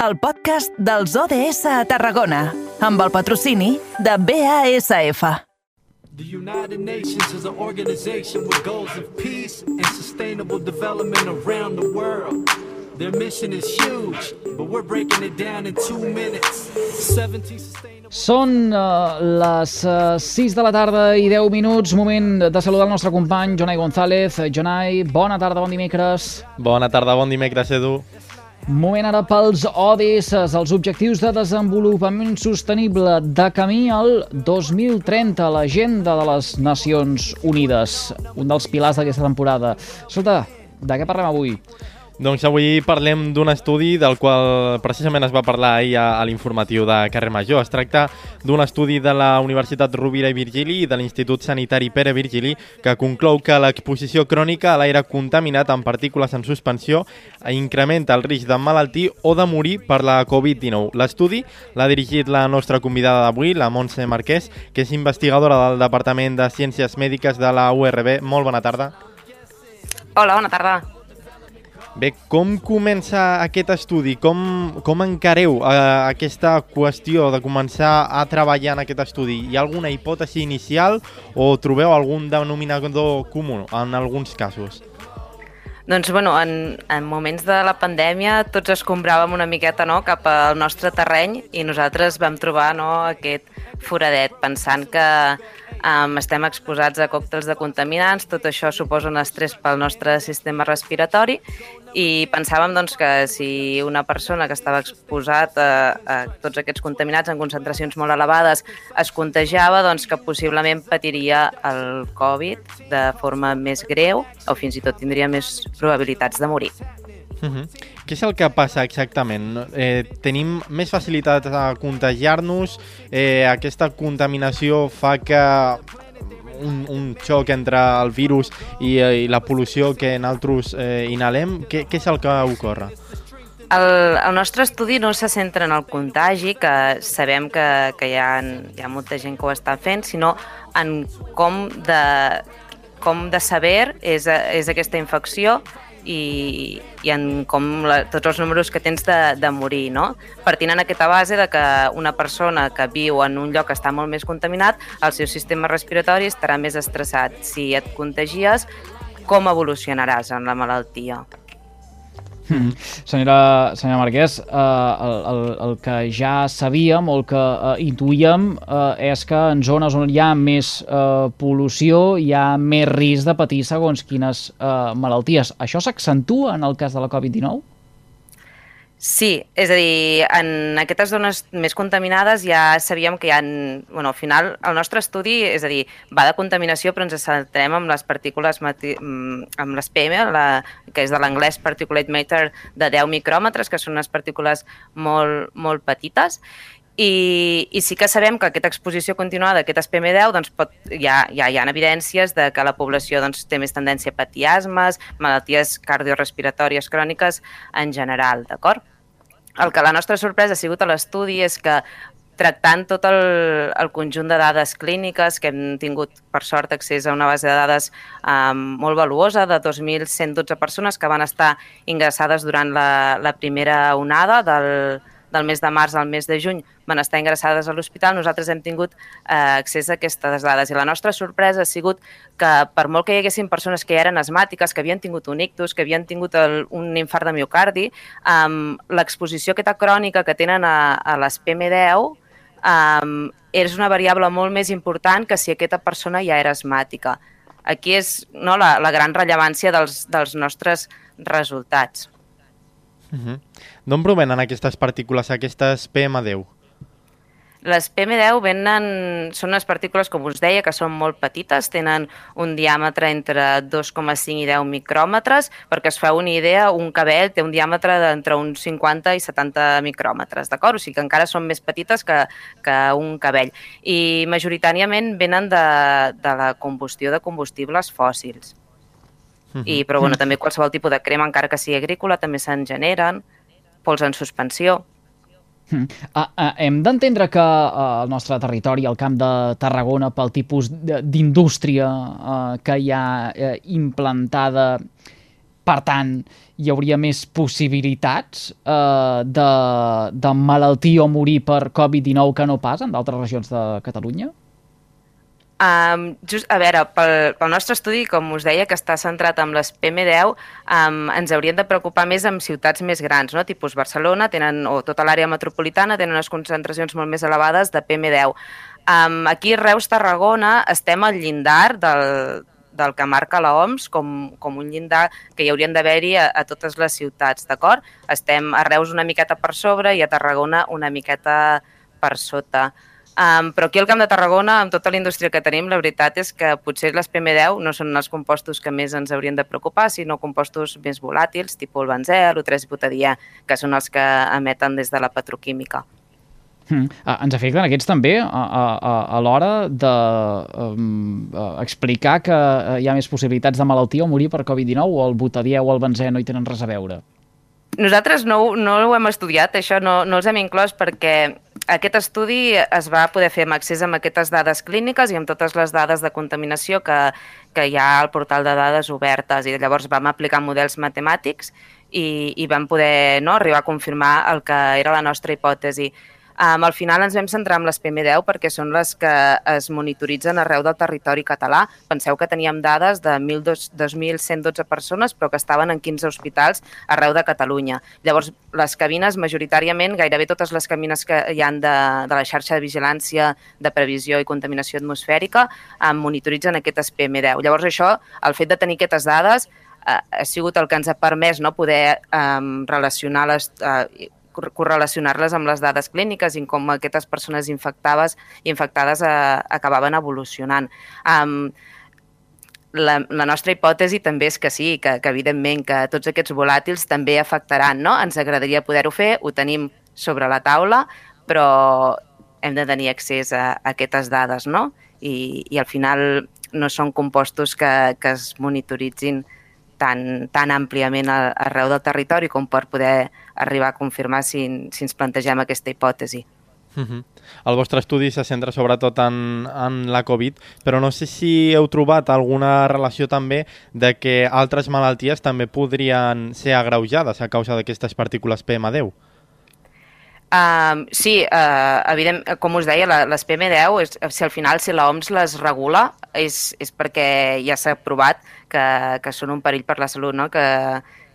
el podcast dels ODS a Tarragona, amb el patrocini de BASF. The United Nations is an organization with goals of peace and sustainable development around the world. Their mission is huge, but we're breaking it down in two minutes. 17 sustainable... Són uh, les uh, 6 de la tarda i 10 minuts, moment de saludar el nostre company Jonai González. Jonai, bona tarda, bon dimecres. Bona tarda, bon dimecres, Edu. Moment ara pels ODS, els Objectius de Desenvolupament Sostenible de camí al 2030, l'agenda de les Nacions Unides, un dels pilars d'aquesta temporada. Escolta, de què parlem avui? Doncs avui parlem d'un estudi del qual precisament es va parlar ahir a, a l'informatiu de Carrer Major. Es tracta d'un estudi de la Universitat Rovira i Virgili i de l'Institut Sanitari Pere Virgili que conclou que l'exposició crònica a l'aire contaminat amb partícules en suspensió incrementa el risc de malaltir o de morir per la Covid-19. L'estudi l'ha dirigit la nostra convidada d'avui, la Montse Marquès, que és investigadora del Departament de Ciències Mèdiques de la URB. Molt bona tarda. Hola, bona tarda. Bé, com comença aquest estudi? Com, com encareu eh, aquesta qüestió de començar a treballar en aquest estudi? Hi ha alguna hipòtesi inicial o trobeu algun denominador comú en alguns casos? Doncs, bueno, en, en moments de la pandèmia tots escombràvem una miqueta no, cap al nostre terreny i nosaltres vam trobar no, aquest foradet pensant que um, estem exposats a còctels de contaminants, tot això suposa un estrès pel nostre sistema respiratori i pensàvem doncs, que si una persona que estava exposat a, a tots aquests contaminats en concentracions molt elevades es contagiava, doncs que possiblement patiria el Covid de forma més greu o fins i tot tindria més probabilitats de morir. Uh -huh. Què és el que passa exactament? Eh, tenim més facilitat a contagiar-nos? Eh, aquesta contaminació fa que un, un xoc entre el virus i, i la pol·lució que nosaltres eh, inhalem? Què, què és el que ocorre? El, el nostre estudi no se centra en el contagi, que sabem que, que hi, ha, hi ha molta gent que ho està fent, sinó en com de, com de sever és, és aquesta infecció i, i en com la, tots els números que tens de, de morir, no? Partint en aquesta base de que una persona que viu en un lloc que està molt més contaminat, el seu sistema respiratori estarà més estressat. Si et contagies, com evolucionaràs en la malaltia? Mm. Senyora, senyora Marquès, eh, el, el, el que ja sabíem o el que eh, intuïem eh, és que en zones on hi ha més eh, pol·lució hi ha més risc de patir segons quines eh, malalties. Això s'accentua en el cas de la Covid-19? Sí, és a dir, en aquestes zones més contaminades ja sabíem que hi ha... Bueno, al final, el nostre estudi, és a dir, va de contaminació, però ens centrem amb les partícules, mm, amb les PM, la, que és de l'anglès particulate matter de 10 micròmetres, que són unes partícules molt, molt petites, i, i sí que sabem que aquesta exposició continuada, aquest PM10, doncs pot, ja, ja hi ha evidències de que la població doncs, té més tendència a patir asmes, malalties cardiorespiratòries cròniques en general, d'acord? El que la nostra sorpresa ha sigut a l'estudi és que tractant tot el, el conjunt de dades clíniques, que hem tingut, per sort, accés a una base de dades um, molt valuosa de 2.112 persones que van estar ingressades durant la, la primera onada del, del mes de març al mes de juny van estar ingressades a l'hospital, nosaltres hem tingut eh, accés a aquestes dades. I la nostra sorpresa ha sigut que per molt que hi haguessin persones que ja eren asmàtiques, que havien tingut un ictus, que havien tingut el, un infart de miocardi, eh, l'exposició aquesta crònica que tenen a, a les PM10 eh, és una variable molt més important que si aquesta persona ja era asmàtica. Aquí és no, la, la gran rellevància dels, dels nostres resultats. Uh -huh. D'on provenen aquestes partícules, aquestes PM10? Les PM10 venen, són unes partícules, com us deia, que són molt petites, tenen un diàmetre entre 2,5 i 10 micròmetres, perquè es fa una idea, un cabell té un diàmetre d'entre uns 50 i 70 micròmetres, d'acord? O sigui que encara són més petites que, que un cabell. I majoritàriament venen de, de la combustió de combustibles fòssils. Uh. I, però bueno, també qualsevol tipus de crema, encara que sigui agrícola, també se'n generen, pols en suspensió. Uh, uh, hem d'entendre que uh, el nostre territori, el camp de Tarragona, pel tipus d'indústria uh, que hi ha uh, implantada, per tant, hi hauria més possibilitats eh, de, de malaltir o morir per Covid-19 que no pas en d'altres regions de Catalunya? Um, just, a veure, pel, pel nostre estudi, com us deia, que està centrat en les PM10, um, ens haurien de preocupar més amb ciutats més grans, no? tipus Barcelona, tenen, o tota l'àrea metropolitana, tenen unes concentracions molt més elevades de PM10. Um, aquí, Reus, Tarragona, estem al llindar del, del que marca la OMS com, com un llindar que hi haurien d'haver-hi a, a totes les ciutats, d'acord? Estem a Reus una miqueta per sobre i a Tarragona una miqueta per sota. Um, però aquí al Camp de Tarragona, amb tota la indústria que tenim, la veritat és que potser les PM10 no són els compostos que més ens haurien de preocupar, sinó compostos més volàtils, tipus el benzè, l'3-butadià, que són els que emeten des de la petroquímica. Mm. Uh, ens afecten aquests també a, a, a l'hora d'explicar um, que hi ha més possibilitats de malaltia o morir per Covid-19 o el butadià o el benzè no hi tenen res a veure? Nosaltres no, no ho hem estudiat, això no, no els hem inclòs perquè aquest estudi es va poder fer amb accés a aquestes dades clíniques i amb totes les dades de contaminació que, que hi ha al portal de dades obertes i llavors vam aplicar models matemàtics i, i vam poder no, arribar a confirmar el que era la nostra hipòtesi. Um, al final ens vam centrar en les PM10 perquè són les que es monitoritzen arreu del territori català. Penseu que teníem dades de 2.112 persones però que estaven en 15 hospitals arreu de Catalunya. Llavors, les cabines, majoritàriament, gairebé totes les cabines que hi han de, de la xarxa de vigilància de previsió i contaminació atmosfèrica, um, monitoritzen aquestes PM10. Llavors, això, el fet de tenir aquestes dades, uh, ha sigut el que ens ha permès no, poder um, relacionar les, uh, correlacionar-les amb les dades clíniques i com aquestes persones infectades, infectades eh, acabaven evolucionant. Um, la, la nostra hipòtesi també és que sí, que, que evidentment que tots aquests volàtils també afectaran, no? Ens agradaria poder-ho fer, ho tenim sobre la taula, però hem de tenir accés a, a aquestes dades, no? I, i al final no són compostos que, que es monitoritzin tan, tan àmpliament arreu del territori com per poder arribar a confirmar si, si ens plantegem aquesta hipòtesi. Uh -huh. El vostre estudi se centra sobretot en, en la Covid, però no sé si heu trobat alguna relació també de que altres malalties també podrien ser agreujades a causa d'aquestes partícules PM10. Uh, sí, uh, evident, com us deia, la, les PM10, és, si al final si l'OMS les regula, és, és perquè ja s'ha provat que, que són un perill per la salut, no? que,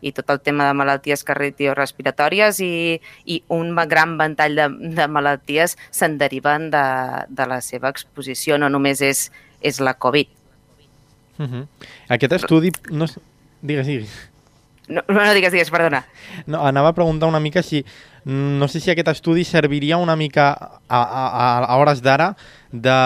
i tot el tema de malalties cardiorrespiratòries i, i un gran ventall de, de malalties se'n deriven de, de la seva exposició, no només és, és la Covid. Uh -huh. Aquest estudi... No... Digues, digues. No, no digues, digues, perdona. No, anava a preguntar una mica si no sé si aquest estudi serviria una mica a, a, a hores d'ara de,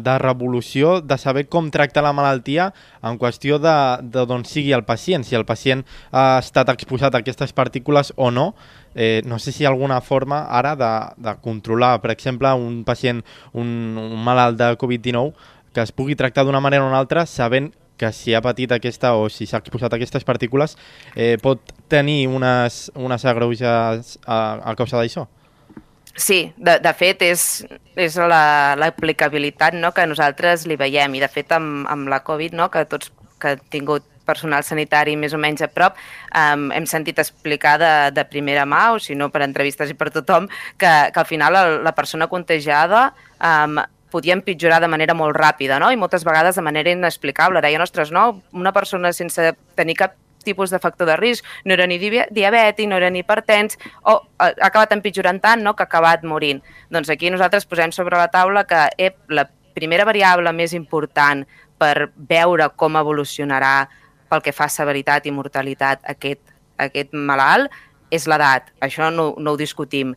de revolució, de saber com tractar la malaltia en qüestió de, de d'on sigui el pacient, si el pacient ha estat exposat a aquestes partícules o no. Eh, no sé si hi ha alguna forma ara de, de controlar, per exemple, un pacient, un, un malalt de Covid-19 que es pugui tractar d'una manera o una altra sabent que si ha patit aquesta o si s'ha exposat a aquestes partícules eh, pot tenir unes, unes agreuges a, a causa d'això? Sí, de, de fet és, és l'aplicabilitat no, que nosaltres li veiem i de fet amb, amb la Covid, no, que tots que han tingut personal sanitari més o menys a prop, um, hem sentit explicar de, de primera mà, o si no per entrevistes i per tothom, que, que al final la, la persona contagiada um, podia empitjorar de manera molt ràpida, no? I moltes vegades de manera inexplicable. Deia, ostres, no? Una persona sense tenir cap tipus de factor de risc, no era ni diabètic, no era ni hipertens, o ha acabat empitjorant tant no, que ha acabat morint. Doncs aquí nosaltres posem sobre la taula que ep, la primera variable més important per veure com evolucionarà pel que fa a severitat i mortalitat aquest, aquest malalt és l'edat. Això no, no ho discutim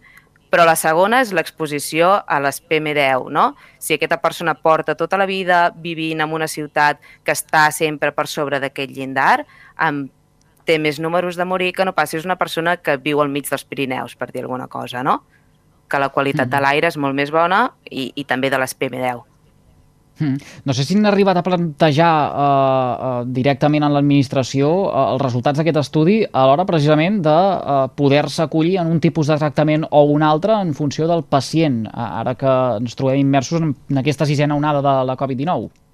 però la segona és l'exposició a les PM10, no? Si aquesta persona porta tota la vida vivint en una ciutat que està sempre per sobre d'aquest llindar, amb té més números de morir que no passi una persona que viu al mig dels Pirineus, per dir alguna cosa, no? Que la qualitat mm. de l'aire és molt més bona i, i també de les PM10. Mm. No sé si han arribat a plantejar uh, uh, directament en l'administració uh, els resultats d'aquest estudi a l'hora precisament de uh, poder-se acollir en un tipus de tractament o un altre en funció del pacient, uh, ara que ens trobem immersos en aquesta sisena onada de la Covid-19.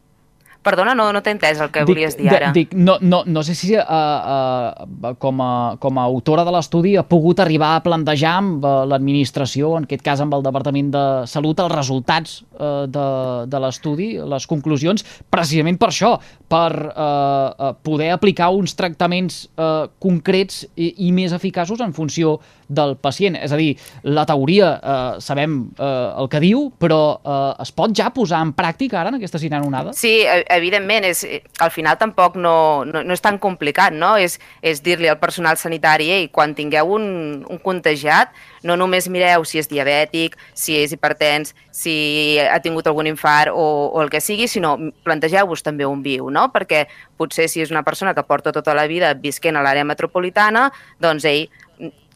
Perdona, no, no t'he entès el que dic, volies dir ara. Dic, no, no, no sé si uh, uh, com, a, com a autora de l'estudi ha pogut arribar a plantejar amb uh, l'administració, en aquest cas amb el Departament de Salut, els resultats uh, de, de l'estudi, les conclusions, precisament per això, per uh, poder aplicar uns tractaments uh, concrets i, i més eficaços en funció del pacient. És a dir, la teoria eh, sabem eh, el que diu, però eh, es pot ja posar en pràctica ara en aquesta cinena onada? Sí, evidentment. És, al final tampoc no, no, no és tan complicat, no? És, és dir-li al personal sanitari, ei, quan tingueu un, un contagiat, no només mireu si és diabètic, si és hipertens, si ha tingut algun infart o, o el que sigui, sinó plantegeu-vos també un viu, no? Perquè potser si és una persona que porta tota la vida visquent a l'àrea metropolitana, doncs ell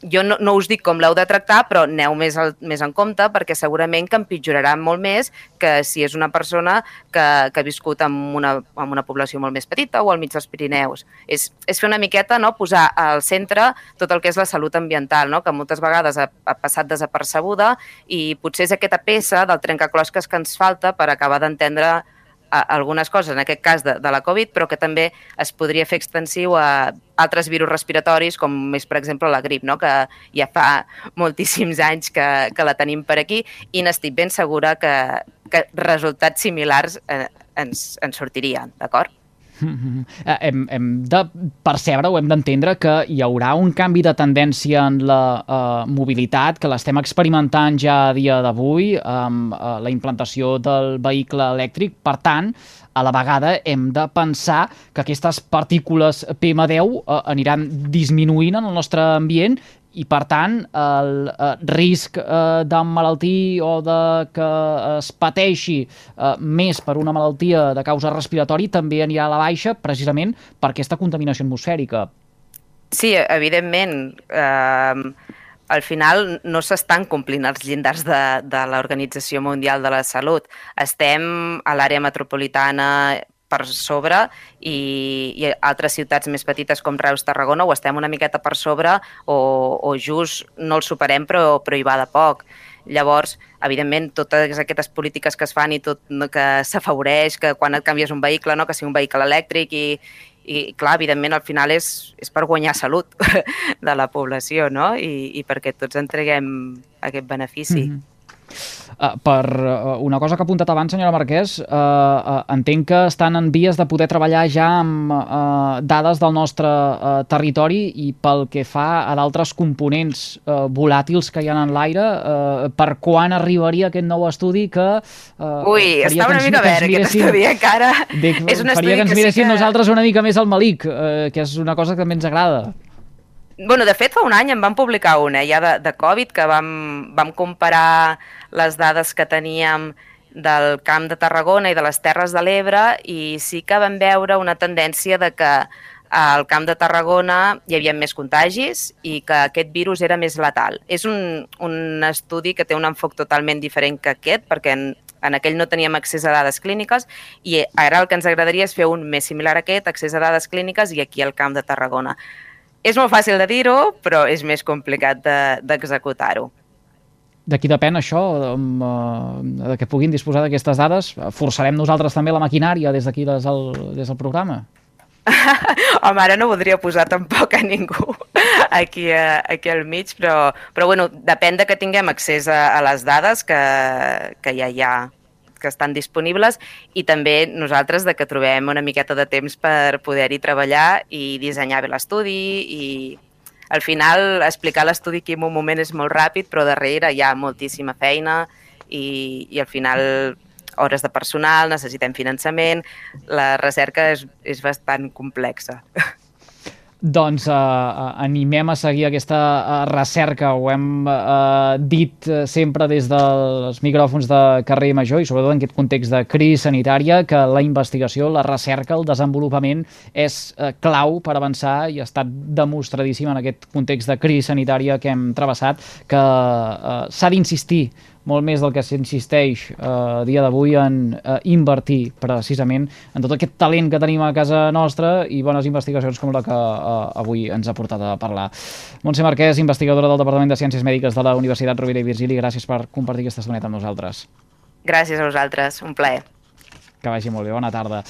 jo no, no us dic com l'heu de tractar, però aneu més, al, més en compte perquè segurament que empitjorarà molt més que si és una persona que, que ha viscut en una, en una població molt més petita o al mig dels Pirineus. És, és fer una miqueta, no?, posar al centre tot el que és la salut ambiental, no?, que moltes vegades ha, ha passat desapercebuda i potser és aquesta peça del trencaclosques que ens falta per acabar d'entendre algunes coses, en aquest cas de, de la Covid, però que també es podria fer extensiu a altres virus respiratoris, com és, per exemple, la grip, no? que ja fa moltíssims anys que, que la tenim per aquí i n'estic ben segura que, que resultats similars eh, ens, ens sortirien, d'acord? -hmm. hem, hem de percebre o hem d'entendre que hi haurà un canvi de tendència en la uh, mobilitat, que l'estem experimentant ja a dia d'avui amb uh, la implantació del vehicle elèctric. Per tant, a la vegada hem de pensar que aquestes partícules PM10 uh, aniran disminuint en el nostre ambient i per tant el eh, risc eh, d'emmalaltir o de que es pateixi eh, més per una malaltia de causa respiratori també anirà a la baixa precisament per aquesta contaminació atmosfèrica. Sí, evidentment. Eh, al final no s'estan complint els llindars de, de l'Organització Mundial de la Salut. Estem a l'àrea metropolitana per sobre i, i altres ciutats més petites com Reus, Tarragona ho estem una miqueta per sobre o, o just no el superem però, però hi va de poc. Llavors, evidentment, totes aquestes polítiques que es fan i tot no, que s'afavoreix, que quan et canvies un vehicle, no, que sigui un vehicle elèctric i, i clar, evidentment, al final és, és per guanyar salut de la població, no? I, i perquè tots entreguem aquest benefici. Mm -hmm. Uh, per uh, una cosa que ha apuntat abans, senyora Marquès, uh, uh, entenc que estan en vies de poder treballar ja amb uh, dades del nostre uh, territori i pel que fa a d'altres components uh, volàtils que hi ha en l'aire, uh, per quan arribaria aquest nou estudi que... Uh, Ui, està una mica verd aquest estudi encara. Dic, és un faria que ens miressin que... nosaltres una mica més al Malik, uh, que és una cosa que també ens agrada. Bueno, de fet, fa un any en vam publicar una, ja de, de Covid, que vam, vam comparar les dades que teníem del Camp de Tarragona i de les Terres de l'Ebre i sí que vam veure una tendència de que al Camp de Tarragona hi havia més contagis i que aquest virus era més letal. És un, un estudi que té un enfoc totalment diferent que aquest, perquè en, en aquell no teníem accés a dades clíniques i ara el que ens agradaria és fer un més similar a aquest, accés a dades clíniques i aquí al Camp de Tarragona. És molt fàcil de dir-ho, però és més complicat d'executar-ho. De, D'aquí depèn això, de, de que puguin disposar d'aquestes dades. Forçarem nosaltres també la maquinària des d'aquí, des, del, des del programa. Home, ara no voldria posar tampoc a ningú aquí, a, aquí al mig, però, però bueno, depèn de que tinguem accés a, a les dades que, que ja hi ha que estan disponibles i també nosaltres de que trobem una miqueta de temps per poder-hi treballar i dissenyar bé l'estudi i al final explicar l'estudi aquí en un moment és molt ràpid, però darrere hi ha moltíssima feina i, i al final hores de personal, necessitem finançament, la recerca és, és bastant complexa. doncs uh, animem a seguir aquesta uh, recerca, ho hem uh, dit sempre des dels micròfons de carrer Major i sobretot en aquest context de crisi sanitària que la investigació, la recerca, el desenvolupament és uh, clau per avançar i ha estat demostradíssim en aquest context de crisi sanitària que hem travessat que uh, s'ha d'insistir molt més del que s'insisteix eh, a dia d'avui en eh, invertir precisament en tot aquest talent que tenim a casa nostra i bones investigacions com la que eh, avui ens ha portat a parlar. Montse Marquès, investigadora del Departament de Ciències Mèdiques de la Universitat Rovira i Virgili, gràcies per compartir aquesta estoneta amb nosaltres. Gràcies a vosaltres, un plaer. Que vagi molt bé, bona tarda.